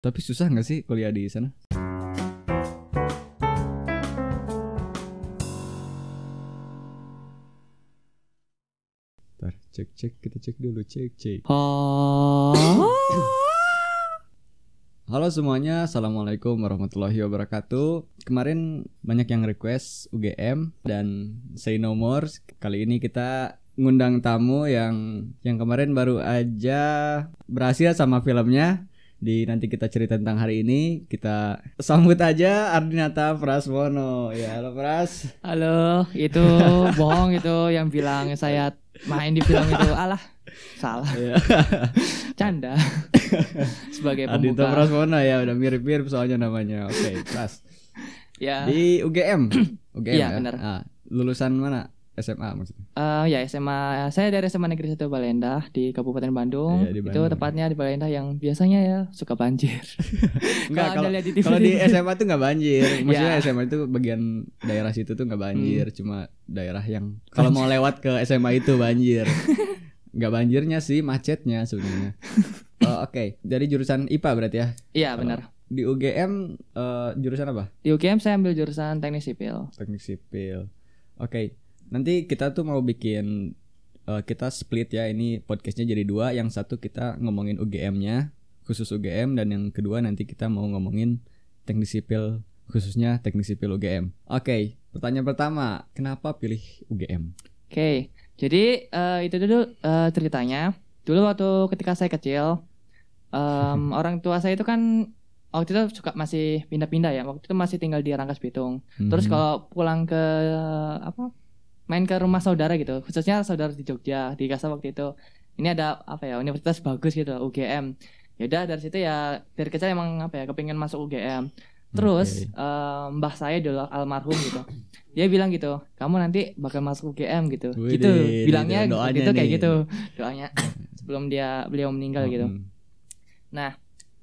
Tapi susah nggak sih kuliah di sana? Ntar cek cek kita cek dulu cek cek. Halo semuanya, assalamualaikum warahmatullahi wabarakatuh. Kemarin banyak yang request UGM dan say no more. Kali ini kita ngundang tamu yang yang kemarin baru aja berhasil sama filmnya. Di nanti kita cerita tentang hari ini kita sambut aja Ardinata Prasmono. Ya, halo Pras. Halo, itu bohong itu yang bilang saya main di film itu. Alah, salah. Ya. Canda. Sebagai Ardinata pembuka. Prasmono ya udah mirip-mirip soalnya namanya. Oke, Pras. Ya. Di UGM. UGM Iya, ya. benar. Ah, lulusan mana? SMA maksudnya. Eh, ya SMA saya dari SMA Negeri 1 Baleendah di Kabupaten Bandung. Iya, di Itu Bandung. tepatnya di Baleendah yang biasanya ya suka banjir. Enggak, Kalau di TV. kalau di SMA tuh nggak banjir. Maksudnya Ya. SMA itu bagian daerah situ tuh nggak banjir, Hmm. cuma daerah yang kalau mau lewat ke SMA itu banjir. Nggak banjirnya sih, macetnya sebenarnya. Oh, Oke, dari jurusan IPA berarti ya. Iya, benar. Di UGM eh, jurusan apa? Di UGM saya ambil jurusan Teknik Sipil. Teknik sipil. Oke, nanti kita tuh mau bikin eh, kita split ya ini podcastnya jadi dua. Yang satu kita ngomongin UGM-nya khusus UGM dan yang kedua nanti kita mau ngomongin teknik sipil khususnya teknik sipil UGM. Oke, pertanyaan pertama, kenapa pilih UGM? Oke, jadi eh, itu dulu eh, ceritanya. Dulu waktu ketika saya kecil, em, orang tua saya itu kan waktu itu suka masih pindah-pindah ya. Waktu itu masih tinggal di Rangkas Bitung. Terus Mhm. kalau pulang ke apa, main ke rumah saudara gitu, khususnya saudara di Jogja, di Kasa waktu itu, ini ada apa ya universitas bagus gitu, UGM. Ya udah dari situ ya dari kecil emang apa ya kepingin masuk UGM. Terus Oke. eh, mbah saya dulu almarhum gitu. Dia bilang gitu, kamu nanti bakal masuk UGM gitu. Wih, gitu. Bilangnya gitu kayak gitu. Doanya sebelum dia beliau meninggal gitu. Mhm.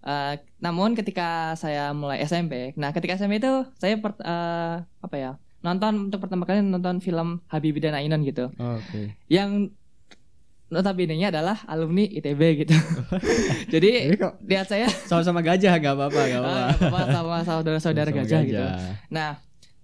Eh, namun ketika saya mulai SMP, nah ketika SMP itu saya per- eh, apa ya nonton untuk pertama kali nonton film Habibie dan Ainun gitu, Oke. yang notabene-nya adalah alumni ITB gitu. Jadi kok lihat saya sama-sama gajah gak apa-apa, gak apa-apa. ah, apa sama saudara-saudara Sama-sama gajah gitu. Nah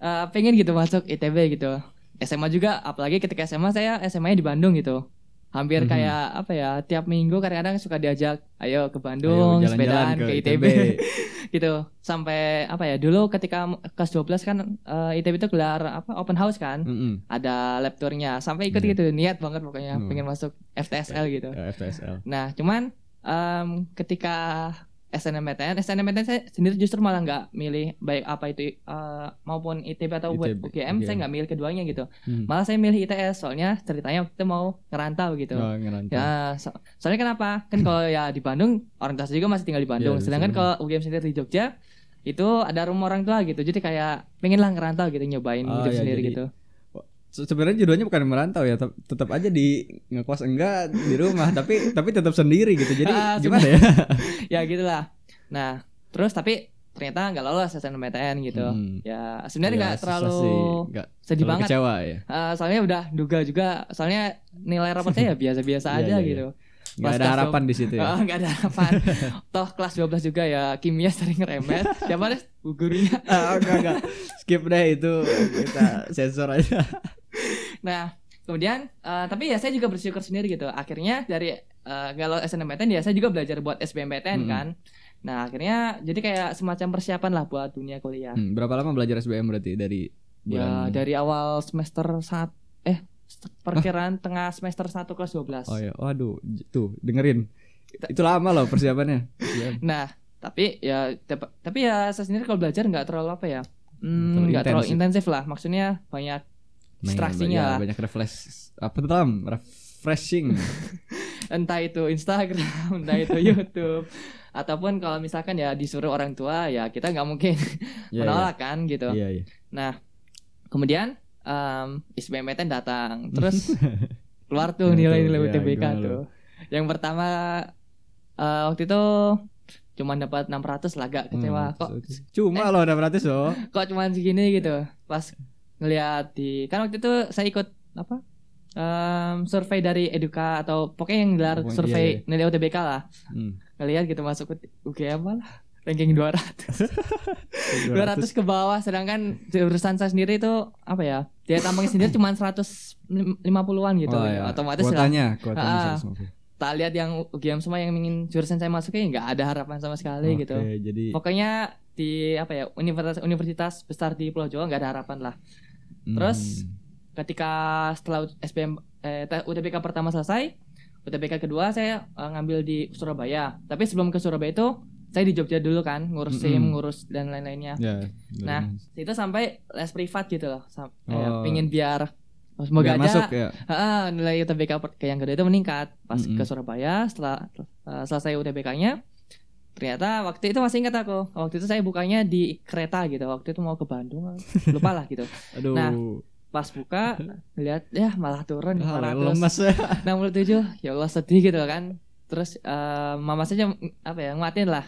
eh, pengen gitu masuk ITB gitu. SMA juga, apalagi ketika SMA saya SMA-nya di Bandung gitu. Hampir Mhm. kayak apa ya, tiap minggu kadang-kadang suka diajak, ayo ke Ayo Bandung, jalan-jalan sepedaan ke, ITB. gitu sampai apa ya dulu ketika kelas 12 kan eh, ITB itu gelar apa open house kan Mhm. ada lab tournya sampai ikut Iya. gitu niat banget pokoknya Hmm. pengen masuk FTSL gitu Ya, FTSL. nah cuman em, ketika SNMPTN SNMPTN saya sendiri justru malah nggak milih baik apa itu eh, maupun ITB atau buat UGM UGM. saya nggak milih keduanya gitu Hmm. malah saya milih ITS soalnya ceritanya waktu itu mau ngerantau gitu Oh, ngerantau. Ya, so- soalnya kenapa? Kan kalau ya di Bandung, orang tua juga masih tinggal di Bandung. Di Sedangkan kalau UGM sendiri di Jogja, itu ada rumah orang tua gitu. Jadi kayak pengen lah ngerantau gitu, nyobain Oh, hidup ya, sendiri jadi- gitu. Se- sebenarnya judulnya bukan merantau ya tetap aja di ngekos enggak di rumah tapi tapi tetap sendiri gitu jadi Ah, gimana ya ya gitulah. Nah, terus tapi ternyata nggak lolos SNMPTN gitu. Hmm. Ya sebenarnya Ya, nggak susah terlalu sih. Nggak sedih terlalu banget. kecewa ya Eh, soalnya udah duga juga. Soalnya nilai rapotnya ya biasa-biasa Iya, aja iya, gitu. nggak Pas ada harapan di situ ya Ah, nggak ada harapan. Toh kelas 12 juga ya kimia sering remet. Siapa deh gurunya? ah, enggak enggak skip deh itu kita sensor aja Nah, kemudian eh, tapi ya saya juga bersyukur sendiri gitu. Akhirnya dari eh, kalau SNMPTN ya saya juga belajar buat SBMPTN Mm-mm. kan. Nah, akhirnya jadi kayak semacam persiapan lah buat dunia kuliah. Hmm, berapa lama belajar SBM berarti dari Ya, bulan dari awal semester saat eh perkiraan tengah semester 1 kelas 12. oh ya waduh tuh dengerin itu lama loh persiapannya. Nah, tapi ya tapi ya saya sendiri kalau belajar nggak terlalu apa ya? Terlalu Hmm, nggak terlalu intensif. intensif lah. Maksudnya banyak Distraksinya ya, lah. banyak refresh apa tuh Tam? refreshing. Entah itu Instagram, entah itu YouTube, ataupun kalau misalkan ya disuruh orang tua ya kita nggak mungkin Iya, menolak kan gitu. iya iya. Nah kemudian um, SBMPTN datang, terus keluar tuh nilai-nilai UTBK gimana tuh. Yang pertama eh, waktu itu cuma dapat 600 lah gak kecewa. Hmm, kok cuma loh udah berarti so kok cuma segini gitu? Pas ngeliat di kan waktu itu saya ikut apa em, survei dari Eduka atau pokoknya yang gelar Pokoknya survei iya, nilai UTBK lah Hmm. ngelihat gitu masuk ke UGM lah ranking 200 200 ke bawah sedangkan jurusan saya sendiri itu apa ya dia tampangnya sendiri cuma 150-an gitu Oh, ya. otomatis lah kuotanya, kuotanya. 150. tak lihat yang UGM semua yang ingin jurusan saya masuki nggak ada harapan sama sekali gitu Oke, jadi pokoknya di apa ya universitas universitas besar di Pulau Jawa nggak ada harapan lah terus, hmm, ketika setelah SBM eh, UTBK pertama selesai UTBK kedua saya eh, ngambil di Surabaya tapi sebelum ke Surabaya itu saya di Jogja dulu kan ngurus SIM Mm-mm. ngurus dan lain-lainnya ya. Nah, dari- itu sampai les privat gitu loh Sam- Oh. kayak pingin biar semoga biar aja masuk ya. ah, nilai UTBK yang kedua itu meningkat pas Mm-mm. ke Surabaya setelah eh, selesai UTBK-nya ternyata waktu itu masih ingat aku. Waktu itu saya bukanya di kereta gitu. Waktu itu mau ke Bandung. Lupa lah gitu. Aduh. Nah, pas buka lihat ya malah turun Ah, 500 lemas ya. 67 ya Allah sedih gitu kan. Terus eh, mama saja apa ya nguatin lah.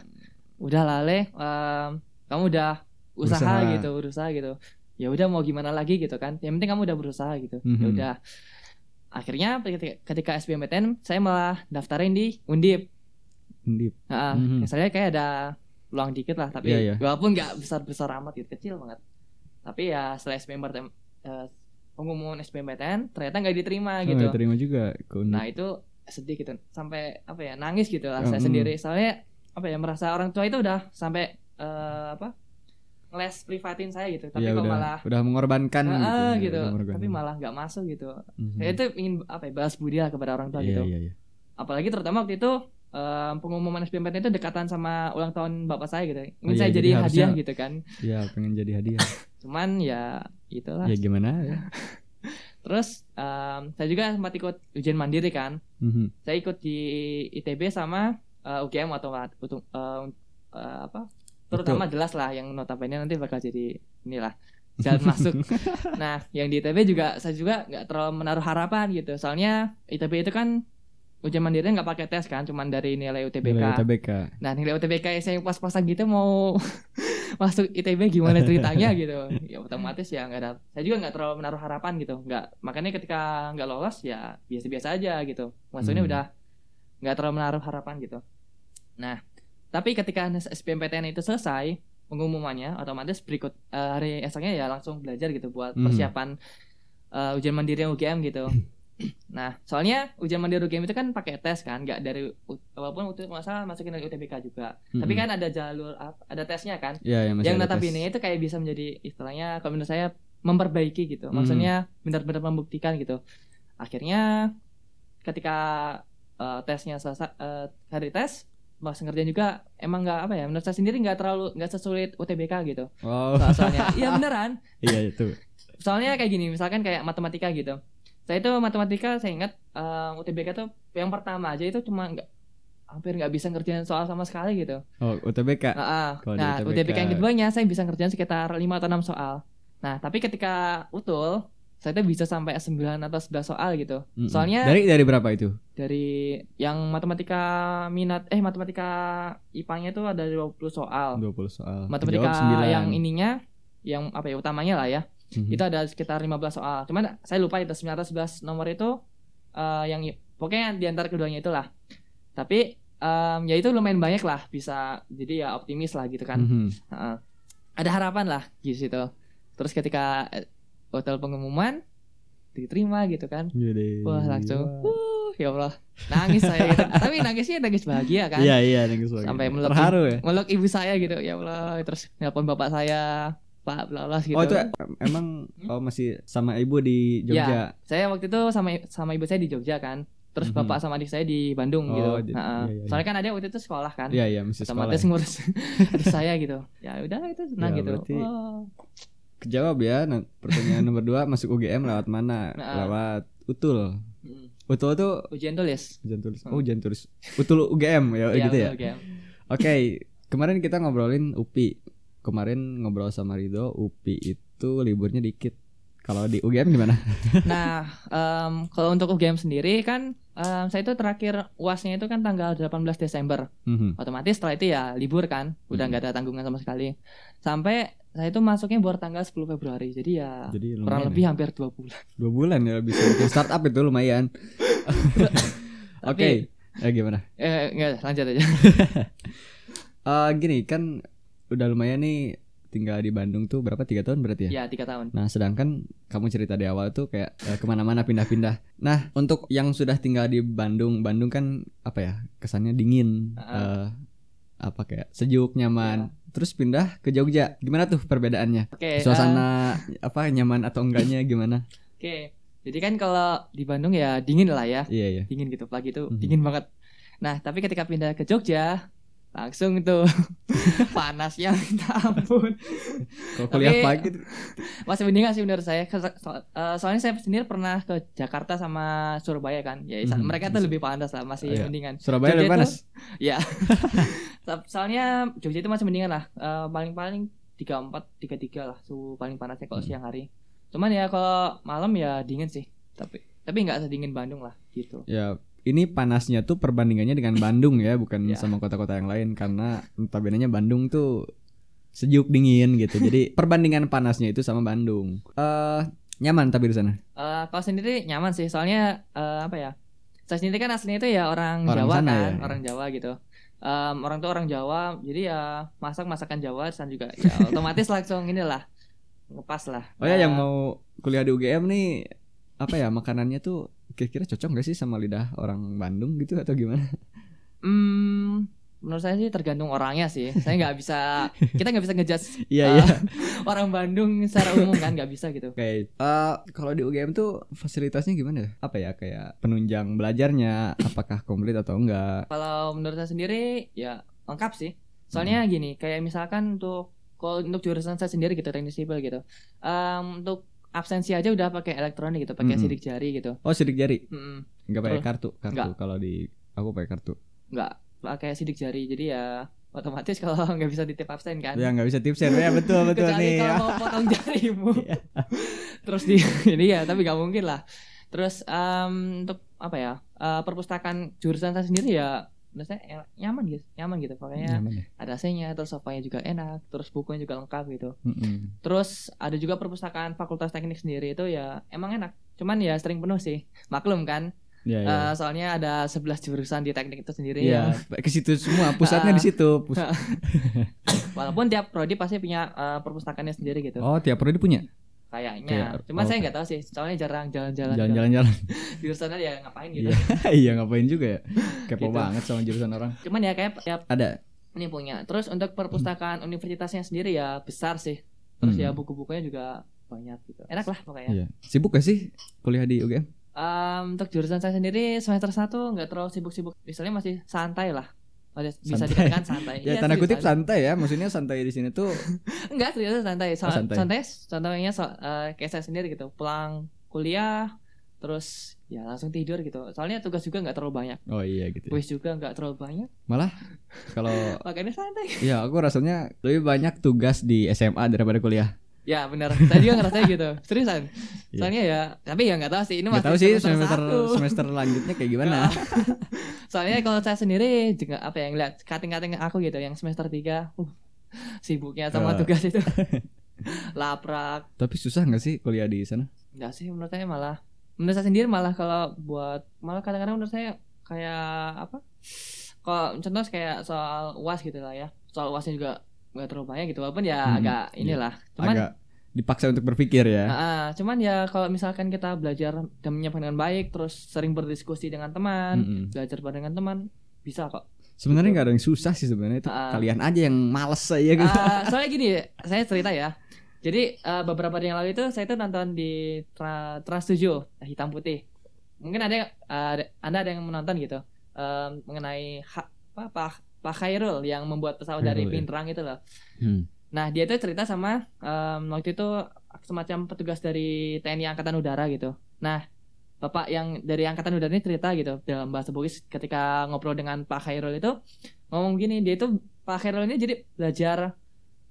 Udah lale em, kamu udah usaha, Berusaha. gitu berusaha gitu. Ya udah mau gimana lagi gitu kan. Yang penting kamu udah berusaha gitu. Ya Mhm. udah. Akhirnya ketika, ketika SBMPTN saya malah daftarin di Undip Undip. nah, Mhm. saya kayak ada peluang dikit lah tapi Iya, iya. walaupun nggak besar besar amat gitu kecil banget tapi ya setelah SBMPTN eh, pengumuman SBMPTN ternyata nggak diterima Oh, gitu nggak terima juga ke. Nah itu sedih gitu sampai apa ya nangis gitu lah saya Mm. sendiri soalnya apa ya merasa orang tua itu udah sampai eh, apa les privatin saya gitu tapi Iya, kok udah, malah udah mengorbankan Ah, gitu, ya, gitu mengorbankan. tapi malah nggak masuk gitu Mhm. saya itu ingin apa ya balas budi lah kepada orang tua Iya, gitu iya, iya. apalagi terutama waktu itu eh, pengumuman SBMPTN itu dekatan sama ulang tahun bapak saya gitu. Ingin iya, saya jadi jadi hadiah gitu kan. Iya, pengen jadi hadiah. cuman ya itulah. Ya gimana ya? terus em, saya juga sempat ikut ujian mandiri kan. Mhm. saya ikut di ITB sama uh, UGM atau uh, uh, apa? Terutama jelas lah yang notabene nanti bakal jadi inilah jalan masuk. Nah yang di ITB juga saya juga nggak terlalu menaruh harapan gitu. Soalnya ITB itu kan ujian mandiri nggak pakai tes kan cuman dari nilai UTBK Nilai UTBK. nah nilai UTBK saya yang pas-pasan gitu mau masuk ITB gimana ceritanya gitu ya otomatis ya nggak ada saya juga nggak terlalu menaruh harapan gitu nggak makanya ketika nggak lolos ya biasa-biasa aja gitu maksudnya Hmm. udah nggak terlalu menaruh harapan gitu nah tapi ketika SBMPTN itu selesai pengumumannya otomatis berikut eh, hari esoknya ya langsung belajar gitu buat Hmm. persiapan eh, ujian mandiri UGM gitu nah soalnya ujian mandiri UGM itu kan pakai tes kan nggak dari walaupun waktu itu nggak salah masukin dari UTBK juga. Tapi Mhm. kan ada jalur ada tesnya kan. Iya, yang masih yang notabene itu kayak bisa menjadi istilahnya kalau menurut saya memperbaiki gitu. Hmm. maksudnya benar-benar membuktikan gitu. Akhirnya ketika eh, tesnya selesai eh, hari tes mas ngerjain juga emang nggak apa ya menurut saya sendiri nggak terlalu nggak sesulit UTBK gitu. Soal- soalnya iya beneran. Iya itu. soalnya kayak gini misalkan kayak matematika gitu saya itu matematika saya ingat eh, UTBK tuh yang pertama aja itu cuma nggak hampir nggak bisa ngerjain soal sama sekali gitu Oh, UTBK. Nah, ah. Di nah UTBK. UTBK yang keduanya saya bisa ngerjain sekitar 5 atau 6 soal. Nah, tapi ketika utul saya tuh bisa sampai 9 atau 11 soal gitu. Mm-mm. Soalnya dari dari, dari berapa itu? yang matematika minat eh matematika IPA-nya itu ada 20 soal. 20 soal. Matematika Jawab 9. yang ininya yang apa ya utamanya lah ya. Mhm. Itu ada sekitar 15 soal. Cuman saya lupa itu 9 atau 11 nomor itu eh, yang pokoknya di antara keduanya itulah. Tapi em, ya itu lumayan banyak lah bisa jadi ya optimis lah gitu kan. Mhm. Heeh. ada harapan lah di situ. Terus ketika eh, hotel pengumuman diterima gitu kan. Jadi. Wah, langsung uh, ya Allah. Nangis saya gitu. Tapi nangisnya nangis bahagia kan. Iya, iya, nangis banget. Sampai meluk terharu ya. Meluk ibu saya gitu. Ya Allah, terus nelpon bapak saya, Pak bla bla gitu. Oh, itu em- emang oh masih sama ibu di Jogja. Ya, saya waktu itu sama sama ibu saya di Jogja kan. Terus Mhm. bapak sama adik saya di Bandung Oh, gitu. jadi- Heeh. iya, iya. Soalnya kan ada waktu itu sekolah kan. Iya, iya, masih sekolah. otomatis ya. ngurus adik saya gitu. Ya udah itu senang Ya, gitu. berarti- Wah. Kejawab ya. Nah, pertanyaan nomor dua masuk UGM lewat mana? Nah. Lewat Utul. Mm. Utul tuh Ujian tulis. ujian tulis. Hmm. Oh, ujian tulis. Utul UGM ya Iya, gitu ya. Oke, kemarin kita ngobrolin UPI. Kemarin ngobrol sama Rido, UPI itu liburnya dikit. Kalau di UGM gimana? Nah, em, kalau untuk UGM sendiri kan em, saya itu terakhir UASnya itu kan tanggal 18 Desember. Mhm. Otomatis setelah itu ya libur kan, udah Hmm. nggak ada tanggungan sama sekali. Sampai saya itu masuknya baru tanggal 10 Februari. Jadi ya Jadi kurang lumayan lebih ya. hampir dua bulan. dua bulan ya bisa bikin startup itu lumayan. Oke, Tapi- eh, gimana? Eh, nggak, lanjut aja. Eh, gini kan udah lumayan nih tinggal di Bandung tuh berapa tiga tahun berarti ya? Ya tiga tahun. Nah, sedangkan kamu cerita di awal tuh kayak eh, ke mana-mana pindah-pindah. Nah, untuk yang sudah tinggal di Bandung, Bandung kan apa ya kesannya dingin, eh, apa kayak sejuk, nyaman. Terus pindah ke Jogja, gimana tuh perbedaannya? Oke. eh, Suasana apa nyaman atau enggaknya gimana? Oke. Jadi kan kalau di Bandung ya dingin lah ya. Iya iya. Dingin gitu. Pagi itu Mhm. dingin banget. Nah, tapi ketika pindah ke Jogja langsung tuh panasnya minta ampun. Kalau kuliah Tapi- pagi, Masih mendingan sih menurut saya. Ke- so- eh, soalnya saya sendiri pernah ke Jakarta sama Surabaya kan. Ya Mhm. mereka tuh lebih panas lah, masih Oh, iya. mendingan. Surabaya Jogja lebih panas. Ya. So- Soalnya Jogja itu masih mendingan lah. Eh, paling-paling 34 33 lah suhu paling panasnya kalau Hmm. siang hari. Cuman ya kalau malam ya dingin sih. Tapi tapi nggak sedingin Bandung lah gitu. Ya, ini panasnya tuh perbandingannya dengan Bandung ya, bukan Ya. sama kota-kota yang lain karena notabene Bandung tuh sejuk dingin gitu. Jadi perbandingan panasnya itu sama Bandung. Eh nyaman tapi di sana. Eh, kalau sendiri nyaman sih. Soalnya eh, apa ya? Saya sendiri kan aslinya itu ya orang, Orang Jawa kan, ya? orang Jawa gitu. Em, orang tuh orang Jawa, jadi ya masak masakan Jawa dan juga ya otomatis langsung inilah ngepas lah. Oh ya yang Eh, mau kuliah di UGM nih apa ya makanannya tuh kira-kira cocok gak sih sama lidah orang Bandung gitu atau gimana? Hmm, menurut saya sih tergantung orangnya sih. Saya nggak bisa, kita nggak bisa ngejudge Iya eh, iya. orang Bandung secara umum kan nggak bisa gitu. Oke. Eh, kalau di UGM tuh fasilitasnya gimana? Apa ya kayak penunjang belajarnya apakah komplit atau enggak? Kalau menurut saya sendiri ya lengkap sih. Soalnya Hmm. gini, kayak misalkan untuk kalau untuk jurusan saya sendiri gitu teknik sipil gitu. Em, untuk absensi aja udah pakai elektronik gitu, pakai Mm-mm. sidik jari gitu. Oh sidik jari, Mm-mm. nggak pakai Terus? kartu, kartu. Nggak. Kalau di aku pakai kartu. nggak pakai sidik jari. Jadi ya otomatis kalau nggak bisa ditip absen kan. Ya nggak bisa tipsen ya betul betul Kecuali nih. kalau mau potong jarimu. Iya. Terus di ini ya, tapi nggak mungkin lah. Terus em, untuk apa ya? eh, perpustakaan jurusan saya sendiri ya saya enak- nyaman gitu, nyaman gitu. Pokoknya Nyaman ya. ada AC-nya, terus sofanya juga enak, terus bukunya juga lengkap gitu. Mm-mm. Terus ada juga perpustakaan Fakultas Teknik sendiri itu ya emang enak. Cuman ya sering penuh sih. Maklum kan. Iya iya. Eh, soalnya ada 11 jurusan di teknik itu sendiri ya. ke situ semua pusatnya di situ. Pus- Walaupun tiap prodi pasti punya eh, perpustakaannya sendiri gitu. oh, tiap prodi punya. Kayaknya. kayak- Cuman oh, saya nggak tahu sih. Soalnya jarang jalan-jalan. Jalan-jalan jalan. Jurusannya ya ngapain gitu. Iya, iya ngapain juga ya? Kepo Gitu. banget sama jurusan orang. Cuman ya kayak ya Ada. ini punya. Terus untuk perpustakaan universitasnya sendiri ya besar sih. Terus Hmm. ya buku-bukunya juga banyak gitu. Enak lah pokoknya. Iya. Sibuk gak sih kuliah di UGM? Um, untuk jurusan saya sendiri semester 1 nggak terlalu sibuk-sibuk. Misalnya masih santai lah. Masih Bisa Santai. dikatakan santai. Ya Iya, tanda kutip santai. santai ya, maksudnya santai di sini tuh Enggak, serius santai. So, Oh, santai. santai. Contohnya so, eh, kayak saya sendiri gitu. Pulang kuliah terus ya langsung tidur gitu. Soalnya tugas juga nggak terlalu banyak. Oh iya gitu. ya. Kuis juga nggak terlalu banyak. Kalau Makanya santai. ya aku rasanya lebih banyak tugas di SMA daripada kuliah. Ya benar. Saya juga ngerasa gitu. Seriusan. Iya. Soalnya ya, tapi ya nggak tahu sih. Ini Gak masih tahu sih semester satu. semester lanjutnya kayak gimana. Soalnya kalau saya sendiri juga apa ya ngeliat kating-kating aku gitu yang semester 3 uh, sibuknya sama Eh. tugas itu. Laprak. Tapi susah gak sih kuliah di sana? Enggak sih menurut saya malah menurut saya sendiri malah kalau buat malah kadang-kadang menurut saya kayak apa? Kalau contoh kayak soal UAS gitu lah ya. Soal UASnya juga nggak terlalu banyak gitu walaupun ya Hmm, agak iya. inilah. Cuman Agak dipaksa untuk berpikir ya. Ah, cuman ya kalau misalkan kita belajar dan menyiapkan dengan baik terus sering berdiskusi dengan teman, Mm-mm. belajar bareng dengan teman bisa kok. Sebenarnya nggak ada yang susah sih sebenarnya itu Ah. kalian aja yang males saya gitu. Ah, soalnya gini, saya cerita ya. Jadi eh, beberapa hari yang lalu itu saya tuh nonton di Tra- Trans 7 hitam putih. Mungkin ada ada Anda ada yang menonton gitu em, mengenai hak apa Pak Pak Khairul yang membuat pesawat dari Khairul, ya. Pinterang itu loh. Hmm. Nah, dia tuh cerita sama em, waktu itu semacam petugas dari TNI Angkatan Udara gitu. Nah, Bapak yang dari Angkatan Udara ini cerita gitu dalam bahasa Bugis ketika ngobrol dengan Pak Khairul itu ngomong gini, dia itu Pak Khairul ini jadi belajar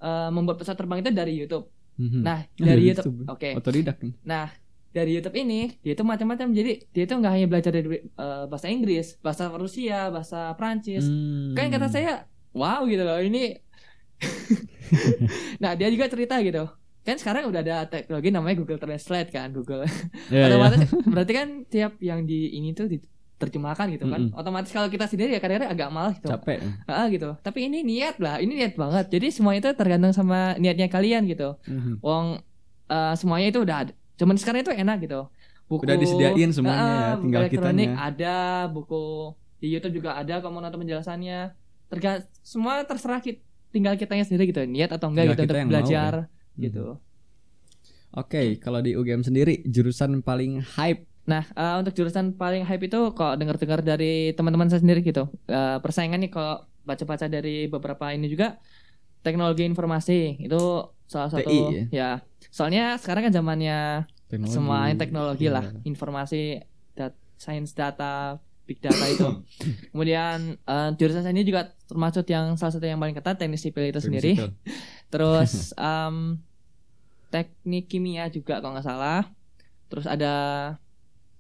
eh, membuat pesawat terbang itu dari YouTube. Mhm. Nah, dari dari YouTube, oke. Otodidak. kan? Nah, dari YouTube ini dia itu macam-macam. Jadi dia itu nggak hanya belajar dari eh, bahasa Inggris, bahasa Rusia, bahasa Prancis, Hmm. kan kata saya wow gitu loh ini nah dia juga cerita gitu kan sekarang udah ada teknologi namanya Google Translate kan Google Ya, ya. otomatis berarti kan tiap yang di ini tuh di terjemahkan gitu kan. Mm-mm. Otomatis kalau kita sendiri ya kadang-kadang agak malas gitu. capek Ah, gitu. Tapi ini niat lah, ini niat banget. Jadi semua itu tergantung sama niatnya kalian gitu. Mhm. Wong eh, semuanya itu udah ada. Cuman sekarang itu enak gitu. Buku Udah disediain semuanya ya, tinggal elektronik kitanya. ada, buku di YouTube juga ada kalau mau nonton penjelasannya. Terga semua terserah kita, tinggal kitanya sendiri gitu, niat atau enggak Tinggal gitu kita untuk yang mau belajar Mhm. gitu. Oke, kalau di UGM sendiri jurusan paling hype Nah, eh, untuk jurusan paling hype itu kok dengar-dengar dari teman-teman saya sendiri gitu. Eh, persaingan nih kalau baca-baca dari beberapa ini juga teknologi informasi itu salah satu TI ya. Soalnya sekarang kan zamannya teknologi. semuanya teknologi lah, Iya. informasi, dat science data, big data itu. Kemudian eh, jurusan saya ini juga termasuk yang salah satu yang paling ketat teknik sipil itu Teknik sendiri. sipil. Terus em, teknik kimia juga kalau nggak salah. Terus ada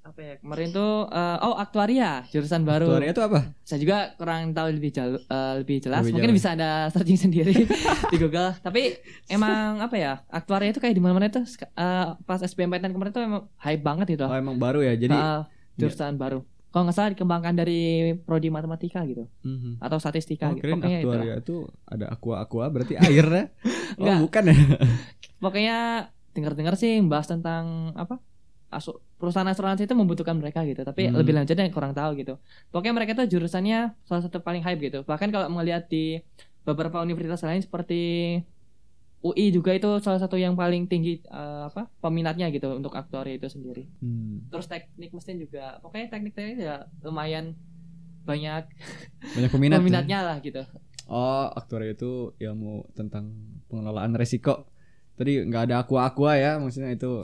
apa ya kemarin tuh eh, oh aktuaria jurusan baru. Aktuaria itu apa? Saya juga kurang tahu lebih jauh eh, lebih jelas. Lebih Mungkin jauh. bisa ada searching sendiri di Google. Tapi emang apa ya aktuaria itu kayak di mana-mana itu eh, pas SBMPTN kemarin tuh emang hype banget itu. Oh, emang baru ya. Jadi Eh, jurusan baru. Kalau nggak salah dikembangkan dari prodi matematika gitu Mhm. atau statistika Oh, gitu. Pokoknya itu. aktuaria itu ada aqua aqua berarti air ya? Oh, Enggak. bukan ya? Pokoknya dengar-dengar sih bahas tentang apa? asu- perusahaan asuransi itu membutuhkan mereka gitu, tapi Hmm. lebih lanjutnya kurang tahu gitu. Pokoknya mereka tuh jurusannya salah satu paling hype gitu. Bahkan kalau melihat di beberapa universitas lain seperti UI juga itu salah satu yang paling tinggi eh, apa peminatnya gitu untuk aktuari itu sendiri. Hmm. Terus teknik mesin juga, pokoknya teknik-teknik ya lumayan banyak Banyak peminat. ya? peminatnya lah gitu. Oh, aktuaria itu ilmu tentang pengelolaan resiko. Tadi nggak ada aqua aqua ya, maksudnya itu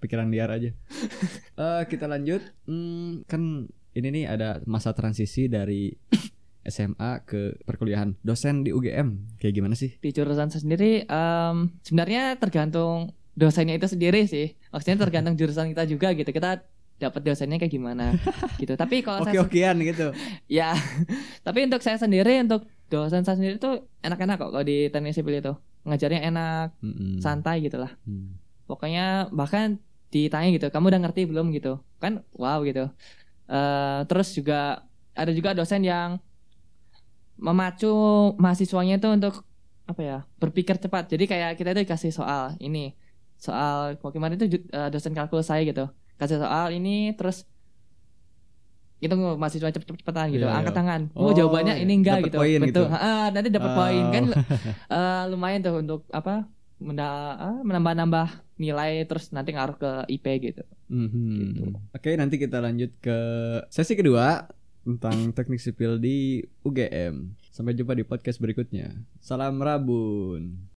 pikiran liar aja. Eh kita lanjut. Hmm, kan ini nih ada masa transisi dari SMA ke perkuliahan. Dosen di UGM kayak gimana sih? di jurusan saya sendiri em, sebenarnya tergantung dosennya itu sendiri sih maksudnya tergantung jurusan kita juga gitu kita dapat dosennya kayak gimana gitu tapi kalau Oke saya okean gitu. ya tapi untuk saya sendiri untuk dosen saya sendiri tuh enak-enak kok kalau di teknik sipil itu ngajarnya enak Mm-mm. santai gitu lah Hmm. pokoknya bahkan ditanya gitu kamu udah ngerti belum? gitu. Kan wow gitu. Eh terus juga ada juga dosen yang memacu mahasiswanya itu untuk apa ya berpikir cepat. Jadi kayak kita itu dikasih soal ini soal kok kemarin itu eh, dosen kalkulus saya gitu. Kasih soal ini terus itu mahasiswa cepet-cepetan gitu Iya, angkat iya. tangan. Oh, oh, jawabannya ini enggak dapet gitu. poin betul. gitu. Ah, nanti dapat Oh. poin. Kan eh, lumayan tuh untuk apa menda- ah, menambah-nambah nilai terus nanti ngaruh ke IP gitu Mhm. Gitu. Oke, nanti kita lanjut ke sesi kedua tentang teknik sipil di UGM. Sampai jumpa di podcast berikutnya. Salam Rabun.